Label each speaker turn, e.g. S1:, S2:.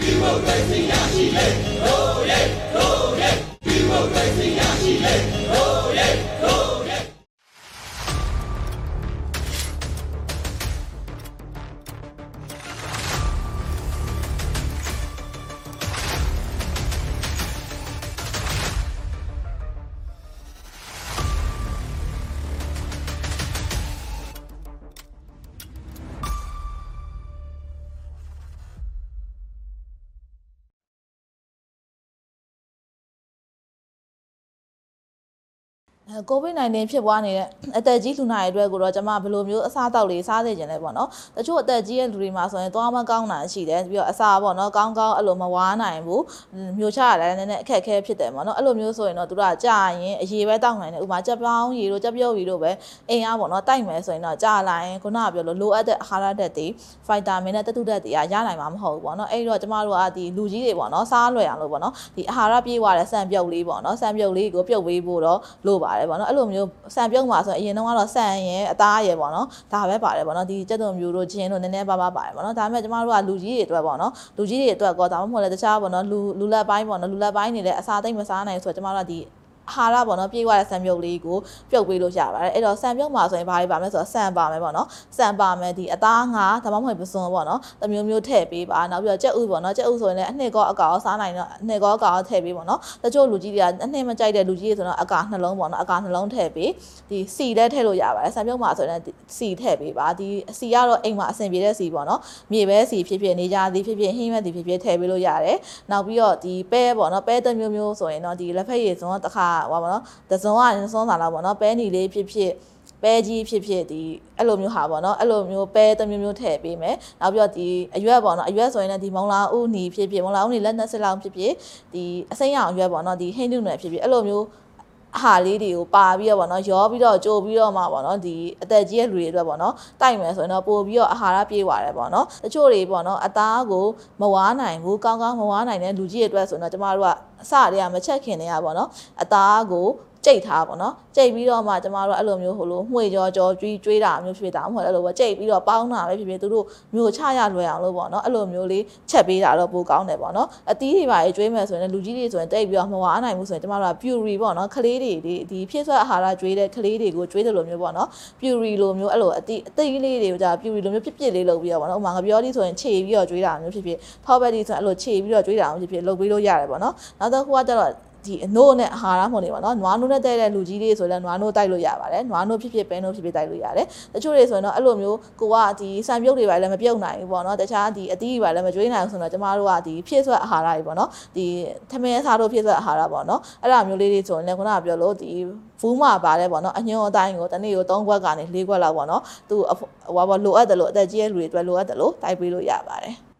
S1: ဒီမိုကရေစီရရှိလေရိုးရဲရိုးရဲဒီမိုကရေစီရရှိလေရိုး အဲ COVID-19 ဖြစ်ပွားနေတဲ့အသက်ကြီးလူနာတွေအတွက်ကိုတော့ကျွန်မဘယ်လိုမျိုးအစားအသောက်လေးစားစေချင်လဲပေါ့နော်တချို့အသက်ကြီးရဲ့လူတွေမှာဆိုရင်သွားမကောင်းတာရှိတယ်ပြီးတော့အစာပေါ့နော်ကောင်းကောင်းအဲ့လိုမဝါနိုင်ဘူးမျိုးချရတယ်နည်းနည်းအခက်အခဲဖြစ်တယ်ပေါ့နော်အဲ့လိုမျိုးဆိုရင်တော့သူတို့ကကြာရင်အရေးပဲတောက်နိုင်တယ်ဥပမာကြက်ပေါင်းရေတို့ကြက်ပြုတ်ရေတို့ပဲအိမ်အားပေါ့နော်တိုက်မယ်ဆိုရင်တော့ကြာလာရင်ခုနကပြောလို့လိုအပ်တဲ့အာဟာရဓာတ်တွေဖိုက်တာမင်နဲ့တတုဓာတ်တွေကရနိုင်မှာမဟုတ်ဘူးပေါ့နော်အဲ့တော့ကျမတို့ကဒီလူကြီးတွေပေါ့နော်စားလွယ်အောင်လို့ပေါ့နော်ဒီအာဟာရပြေးသွားတဲ့ဆန်ပြုတ်လေးပေါ့နော်ဆန်ပြုတ်လေးကိုပြုတ်ပေးဖို့တော့လိုပါတယ်ပေါ့နော်အဲ့လိုမျိုးဆန်ပြုတ်မှာဆိုရင်အရင်တော့ကတော့ဆန်ရင်အသားရယ်ပေါ့နော်ဒါပဲပါတယ်ပေါ့နော်ဒီကြက်သွန်မျိုးတို့ဂျင်းတို့နည်းနည်းပါးပါးပါတယ်ပေါ့နော်ဒါပေမဲ့ကျမတို့ကလူကြီးတွေအတွက်ပေါ့နော်လူကြီးတွေအတွက်ကောဒါမှမဟုတ်လည်းတခြားပေါ့နော်လူလူလက်ပိုင်းပေါ့နော်လူလက်ပိုင်းနေလည်းအစာသိမ့်မစားနိုင်ဆိုတော့ကျမတို့ကဒီ အာဟာရပေါ့နော်ပြေးသွားတဲ့ဆန်ပြုတ်လေးကိုပြုတ်ပေးလို့ရပါတယ်အဲ့တော့ဆန်ပြုတ်မှာဆိုရင်ဘာတွေပါမလဲဆိုတော့ဆန်ပါမယ်ပေါ့နော်ဆန်ပါမယ်ဒီအသားငါဒါမှမဟုတ်ပစွန်ပေါ့နော်တမျိုးမျိုးထည့်ပေးပါနောက်ပြီးတော့ကြက်ဥပေါ့နော်ကြက်ဥဆိုရင်လည်းအနှစ်ကောအကောင်စားနိုင်တော့အနှစ်ကောအကောင်ထည့်ပေးပေါ့နော်တချို့လူကြီးတွေကအနှစ်မကြိုက်တဲ့လူကြီးတွေဆိုတော့အကောင်နှလုံးပေါ့နော်အကောင်နှလုံးထည့်ပေးဒီစီလည်းထည့်လို့ရပါတယ်ဆန်ပြုတ်မှာဆိုရင်စီထည့်ပေးပါဒီစီကတော့အိမ်မှာအဆင်ပြေတဲ့စီပေါ့နော်မြေပဲစီဖြစ်ဖြစ်နေကြသည်ဖြစ်ဖြစ်ဟင်းမဲ့သည်ဖြစ်ဖြစ်ထည့်ပေးလို့ရတယ်နောက်ပြီးတော့ဒီပဲပေါ့နော်ပဲတစ်မျိုးမျိုးဆိုရင်တော့ဒီလက်ဖက်ရည်စုံကတစ်ခါဟောပါနော်တစုံကစုံစာလာပေါ့နော်ပဲနီလေးဖြစ်ဖြစ်ပဲကြီးဖြစ်ဖြစ်ဒီအဲ့လိုမျိုးဟာပေါ့နော်အဲ့လိုမျိုးပဲတစ်မျိုးမျိုးထည့်ပေးမယ်နောက်ပြီးတော့ဒီအရွက်ပေါ့နော်အရွက်ဆိုရင်လည်းဒီမုံလာဥနီဖြစ်ဖြစ်မုံလာဥနီလက်နဲ့စစ်လောင်ဖြစ်ဖြစ်ဒီအစိမ်းရောင်အရွက်ပေါ့နော်ဒီဟိန်းနုနယ်ဖြစ်ဖြစ်အဲ့လိုမျိုး ဟာလေးတွေကိုပါပြီးတော့ဗောနော်ရောပြီးတော့ကြိုပြီးတော့မှဗောနော်ဒီအသက်ကြီးရဲ့လူတွေအတွက်ဗောနော်တိုက်မယ်ဆိုရင်တော့ပို့ပြီးတော့အာဟာရပြေးသွားတယ်ဗောနော်တချို့တွေဗောနော်အသားကိုမဝါနိုင်ဘူးကောင်းကောင်းမဝါနိုင်တဲ့လူကြီးတွေအတွက်ဆိုရင်တော့ကျမတို့ကအစတည်းကမချက်ခင်နေရဗောနော်အသားကို ကြိတ်ထားပါတော့ကြိတ်ပြီးတော့မှကျမတို့အဲ့လိုမျိုးဟိုလိုမှွေကြောကြောကျွေးကျွေးတာမျိုးဖြစ်တာမဟုတ်အဲ့လိုပဲကြိတ်ပြီးတော့ပေါင်းတာပဲဖြစ်ဖြစ်သူတို့မျိုးချရလွယ်အောင်လို့ပေါ့နော်အဲ့လိုမျိုးလေးချက်ပေးတာတော့ပိုကောင်းတယ်ပေါ့နော်အသီးတွေပါရေးကျွေးမယ်ဆိုရင်လူကြီးတွေဆိုရင်တိတ်ပြီးတော့မဝါနိုင်ဘူးဆိုရင်ကျမတို့က puree ပေါ့နော်ကလေးတွေဒီဒီဖြစ်ဆွဲအာဟာရကျွေးတဲ့ကလေးတွေကိုကျွေးတယ်လို့မျိုးပေါ့နော် puree လိုမျိုးအဲ့လိုအသီးအသိလေးတွေကိုじゃ puree လိုမျိုးပြစ်ပြစ်လေးလုပ်ပြီးတော့ပေါ့နော်ဥပမာငပြောလေးဆိုရင်ခြေပြီးတော့ကျွေးတာမျိုးဖြစ်ဖြစ် power body ဆိုရင်အဲ့လိုခြေပြီးတော့ကျွေးတာမျိုးဖြစ်ဖြစ်လုပ်ပေးလို့ရတယ်ပေါ့နော်နောက်တော့ဟိုကကျတော့ ဒီအနိုးနဲ့အာဟာရမှုန်တွေပေါ့နော်နွားနိုးနဲ့တဲ့တဲ့လူကြီးတွေဆိုလည်းနွားနိုးတိုက်လို့ရပါတယ်နွားနိုးဖြစ်ဖြစ်ပဲနိုးဖြစ်ဖြစ်တိုက်လို့ရတယ်တချို့တွေဆိုရင်တော့အဲ့လိုမျိုးကိုကဒီစံပြုတ်တွေပါလည်းမပြုတ်နိုင်ဘူးပေါ့နော်တခြားဒီအသီးတွေပါလည်းမကျွေးနိုင်ဘူးဆိုတော့ကျမတို့ကဒီဖြည့်ဆွက်အာဟာရတွေပေါ့နော်ဒီသမင်းစားတို့ဖြည့်ဆွက်အာဟာရပေါ့နော်အဲ့ဒါမျိုးလေးတွေဆိုရင်လည်းခုနကပြောလို့ဒီဘူးမှာပါတယ်ပေါ့နော်အညွန်အတိုင်းကိုတနေ့ကို3ခွက်ကနေ4ခွက်လောက်ပေါ့နော်သူဟိုပါလိုအပ်တယ်လို့အသက်ကြီးရဲ့လူတွေအတွက်လိုအပ်တယ်လို့တိုက်ပေးလို့ရပါတယ်